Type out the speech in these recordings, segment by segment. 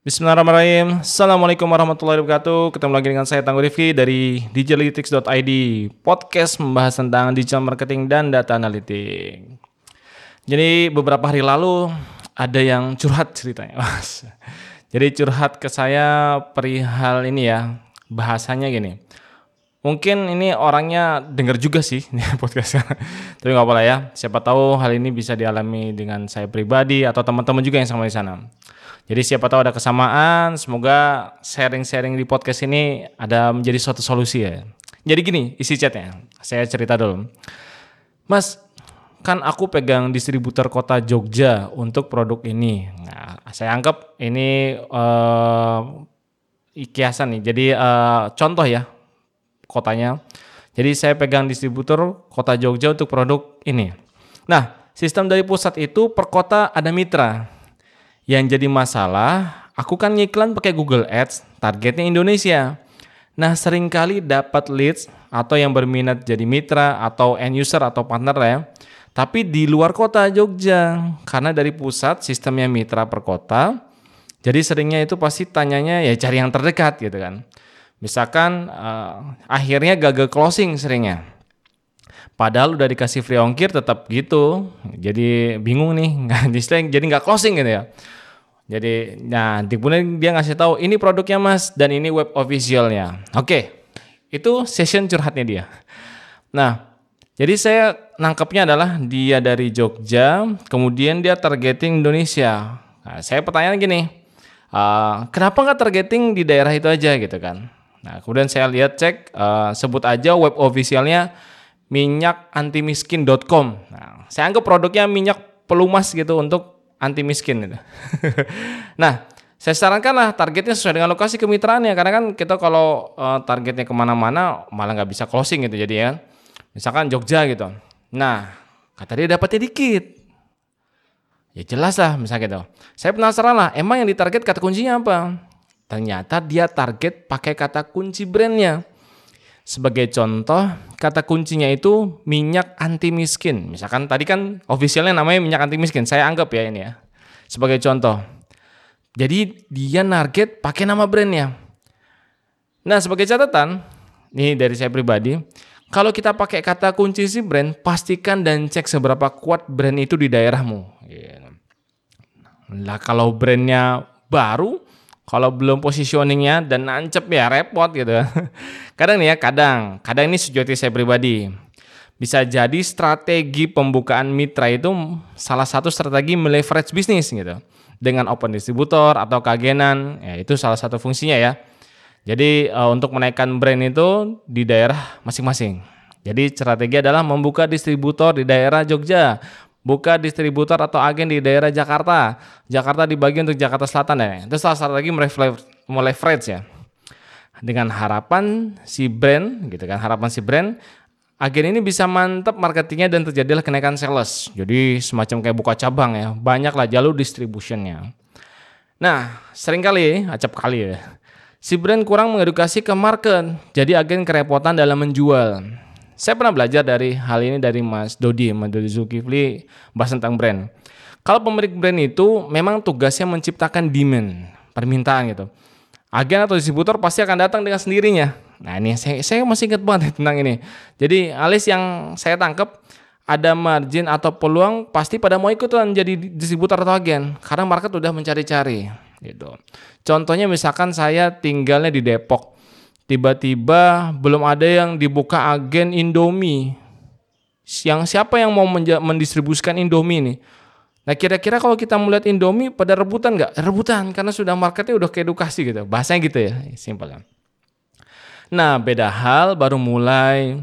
Bismillahirrahmanirrahim. Assalamualaikum warahmatullahi wabarakatuh. Ketemu lagi dengan saya Tangguh Rifki dari digitalytics.id. Podcast membahas tentang digital marketing dan data analitik. Jadi beberapa hari lalu ada yang curhat ceritanya. Jadi curhat ke saya perihal ini ya. Bahasanya gini. Mungkin ini orangnya dengar juga sih podcast Tapi nggak apa-apa ya. Siapa tahu hal ini bisa dialami dengan saya pribadi atau teman-teman juga yang sama di sana. Jadi siapa tahu ada kesamaan, semoga sharing-sharing di podcast ini ada menjadi suatu solusi ya. Jadi gini isi chatnya, saya cerita dulu. Mas, kan aku pegang distributor kota Jogja untuk produk ini. Nah, saya anggap ini uh, kiasan nih. Jadi uh, contoh ya kotanya. Jadi saya pegang distributor kota Jogja untuk produk ini. Nah, sistem dari pusat itu per kota ada mitra. Yang jadi masalah, aku kan ngiklan pakai Google Ads, targetnya Indonesia. Nah, sering kali dapat leads atau yang berminat jadi mitra atau end user atau partner ya. Tapi di luar kota Jogja, karena dari pusat sistemnya mitra per kota, jadi seringnya itu pasti tanyanya ya cari yang terdekat gitu kan. Misalkan uh, akhirnya gagal closing seringnya. Padahal udah dikasih free ongkir tetap gitu. Jadi bingung nih, jadi nggak closing gitu ya. Jadi, nah, kemudian dia ngasih tahu ini produknya mas dan ini web officialnya. Oke, itu session curhatnya dia. Nah, jadi saya nangkepnya adalah dia dari Jogja, kemudian dia targeting Indonesia. Nah, saya pertanyaan gini, uh, kenapa nggak targeting di daerah itu aja gitu kan? Nah, kemudian saya lihat cek, uh, sebut aja web officialnya minyakantimiskin.com. Nah, saya anggap produknya minyak pelumas gitu untuk anti miskin itu. nah, saya sarankan lah targetnya sesuai dengan lokasi kemitraannya karena kan kita kalau uh, targetnya ke mana-mana malah nggak bisa closing gitu jadi ya. Misalkan Jogja gitu. Nah, kata dia dapatnya dikit. Ya jelas lah misalnya gitu. Saya penasaran lah, emang yang ditarget kata kuncinya apa? Ternyata dia target pakai kata kunci brandnya. Sebagai contoh, kata kuncinya itu minyak anti miskin. Misalkan tadi kan officialnya namanya minyak anti miskin. Saya anggap ya ini ya. Sebagai contoh. Jadi dia target pakai nama brandnya. Nah sebagai catatan, nih dari saya pribadi, kalau kita pakai kata kunci si brand, pastikan dan cek seberapa kuat brand itu di daerahmu. Lah kalau brandnya baru, kalau belum positioningnya dan nancep ya repot gitu. kadang nih ya, kadang, kadang ini sejati saya pribadi. Bisa jadi strategi pembukaan mitra itu salah satu strategi meleverage bisnis gitu. Dengan open distributor atau kagenan, ya itu salah satu fungsinya ya. Jadi uh, untuk menaikkan brand itu di daerah masing-masing. Jadi strategi adalah membuka distributor di daerah Jogja, buka distributor atau agen di daerah Jakarta. Jakarta dibagi untuk Jakarta Selatan ya. Itu salah satu lagi meleverage ya. Dengan harapan si brand gitu kan, harapan si brand agen ini bisa mantap marketingnya dan terjadilah kenaikan sales. Jadi semacam kayak buka cabang ya, banyaklah jalur distributionnya. Nah, sering kali, acap kali ya, si brand kurang mengedukasi ke market, jadi agen kerepotan dalam menjual. Saya pernah belajar dari hal ini dari Mas Dodi, Mas Dodi Zulkifli, bahas tentang brand. Kalau pemilik brand itu memang tugasnya menciptakan demand, permintaan gitu. Agen atau distributor pasti akan datang dengan sendirinya. Nah ini saya, saya masih ingat banget tentang ini. Jadi alis yang saya tangkap ada margin atau peluang pasti pada mau ikutan jadi distributor atau agen karena market udah mencari-cari gitu. Contohnya misalkan saya tinggalnya di Depok tiba-tiba belum ada yang dibuka agen Indomie. Yang siapa yang mau mendistribusikan Indomie ini? Nah kira-kira kalau kita melihat Indomie pada rebutan nggak? Rebutan karena sudah marketnya udah ke edukasi gitu. Bahasanya gitu ya, simpel kan. Nah beda hal baru mulai.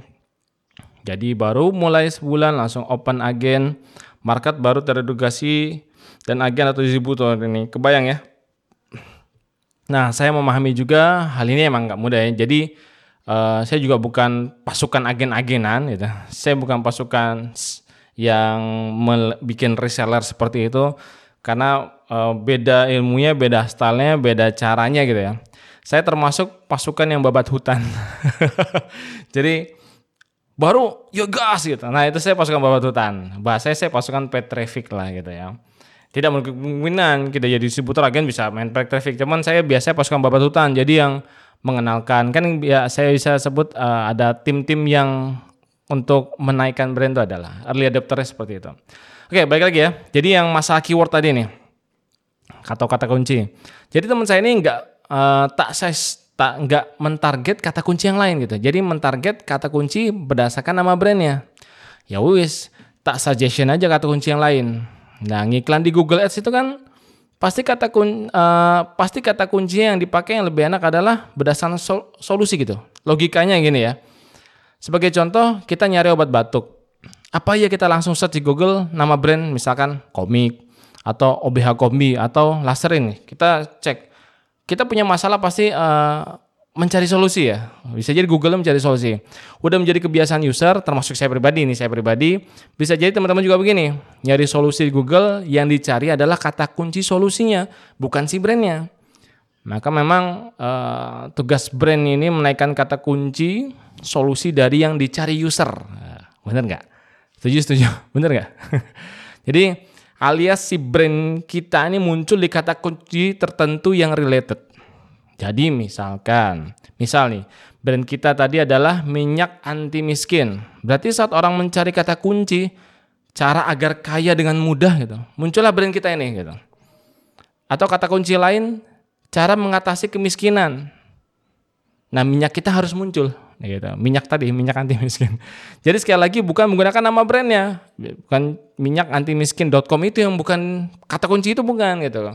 Jadi baru mulai sebulan langsung open agen, market baru teredukasi dan agen atau distributor ini. Kebayang ya? Nah, saya memahami juga hal ini emang nggak mudah ya. Jadi uh, saya juga bukan pasukan agen-agenan gitu. Saya bukan pasukan yang bikin reseller seperti itu karena uh, beda ilmunya, beda stylenya, beda caranya gitu ya. Saya termasuk pasukan yang babat hutan. Jadi baru ya gas gitu. Nah itu saya pasukan babat hutan. Bahasanya saya pasukan pet traffic lah gitu ya. Tidak kemungkinan kita jadi distributor agen bisa main paid traffic. Cuman saya biasanya pasukan babat hutan. Jadi yang mengenalkan kan ya saya bisa sebut uh, ada tim-tim yang untuk menaikkan brand itu adalah early adopter seperti itu. Oke, balik lagi ya. Jadi yang masalah keyword tadi nih atau kata kunci. Jadi teman saya ini nggak uh, tak saya tak nggak mentarget kata kunci yang lain gitu. Jadi mentarget kata kunci berdasarkan nama brandnya. Ya wis, tak suggestion aja kata kunci yang lain. Nah, ngiklan di Google Ads itu kan pasti kata kun, uh, pasti kata kunci yang dipakai yang lebih enak adalah berdasarkan sol solusi gitu. Logikanya gini ya. Sebagai contoh, kita nyari obat batuk. Apa ya kita langsung search di Google nama brand misalkan komik atau OBH Kombi atau laser ini. Kita cek. Kita punya masalah pasti uh, mencari solusi ya. Bisa jadi Google mencari solusi. Udah menjadi kebiasaan user, termasuk saya pribadi ini, saya pribadi. Bisa jadi teman-teman juga begini, nyari solusi di Google yang dicari adalah kata kunci solusinya, bukan si brandnya. Maka memang uh, tugas brand ini menaikkan kata kunci solusi dari yang dicari user. Bener nggak? Setuju, setuju. Bener nggak? jadi alias si brand kita ini muncul di kata kunci tertentu yang related. Jadi misalkan, misal nih, brand kita tadi adalah minyak anti miskin. Berarti saat orang mencari kata kunci, cara agar kaya dengan mudah gitu, muncullah brand kita ini gitu. Atau kata kunci lain, cara mengatasi kemiskinan. Nah minyak kita harus muncul gitu. Minyak tadi, minyak anti miskin. Jadi sekali lagi bukan menggunakan nama brandnya, bukan minyak anti miskin.com itu yang bukan kata kunci itu bukan gitu.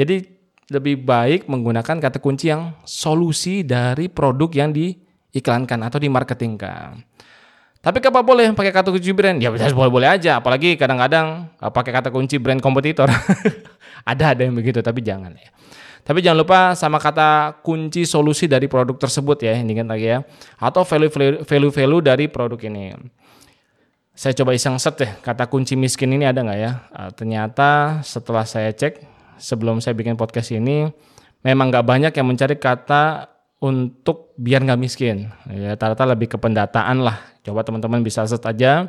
Jadi lebih baik menggunakan kata kunci yang solusi dari produk yang diiklankan atau dimarketingkan. Tapi apa boleh pakai kata kunci brand? Ya boleh-boleh aja, apalagi kadang-kadang uh, pakai kata kunci brand kompetitor. ada ada yang begitu, tapi jangan ya. Tapi jangan lupa sama kata kunci solusi dari produk tersebut ya, ini kan lagi ya. Atau value-value dari produk ini. Saya coba iseng set deh, kata kunci miskin ini ada nggak ya? Uh, ternyata setelah saya cek, sebelum saya bikin podcast ini memang nggak banyak yang mencari kata untuk biar nggak miskin. Ya, rata-rata lebih ke pendataan lah. Coba teman-teman bisa search aja.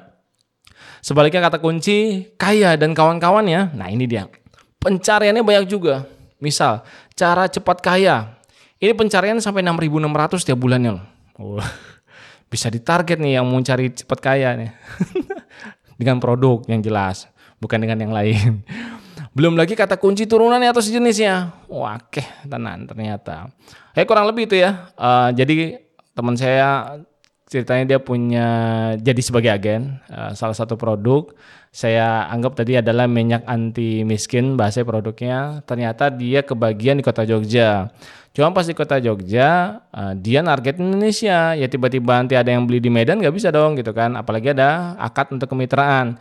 Sebaliknya kata kunci kaya dan kawan-kawannya. Nah ini dia. Pencariannya banyak juga. Misal, cara cepat kaya. Ini pencarian sampai 6.600 tiap bulannya loh. Oh, bisa ditarget nih yang mau cari cepat kaya nih. dengan produk yang jelas, bukan dengan yang lain. Belum lagi kata kunci turunannya atau sejenisnya. Wah, keh, tenan ternyata. Eh kurang lebih itu ya. Uh, jadi teman saya ceritanya dia punya jadi sebagai agen uh, salah satu produk. Saya anggap tadi adalah minyak anti miskin bahasa produknya. Ternyata dia kebagian di kota Jogja. Cuma pas di kota Jogja uh, dia target Indonesia. Ya tiba-tiba nanti ada yang beli di Medan nggak bisa dong gitu kan. Apalagi ada akad untuk kemitraan.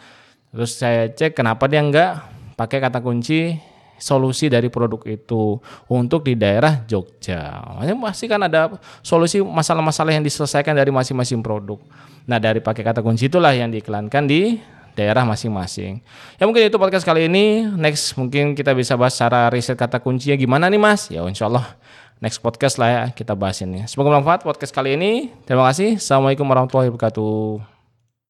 Terus saya cek kenapa dia nggak pakai kata kunci solusi dari produk itu untuk di daerah Jogja. Pasti kan ada solusi masalah-masalah yang diselesaikan dari masing-masing produk. Nah dari pakai kata kunci itulah yang diiklankan di daerah masing-masing. Ya mungkin itu podcast kali ini. Next mungkin kita bisa bahas cara riset kata kuncinya gimana nih mas. Ya insya Allah next podcast lah ya kita bahas ini. Semoga bermanfaat podcast kali ini. Terima kasih. Assalamualaikum warahmatullahi wabarakatuh.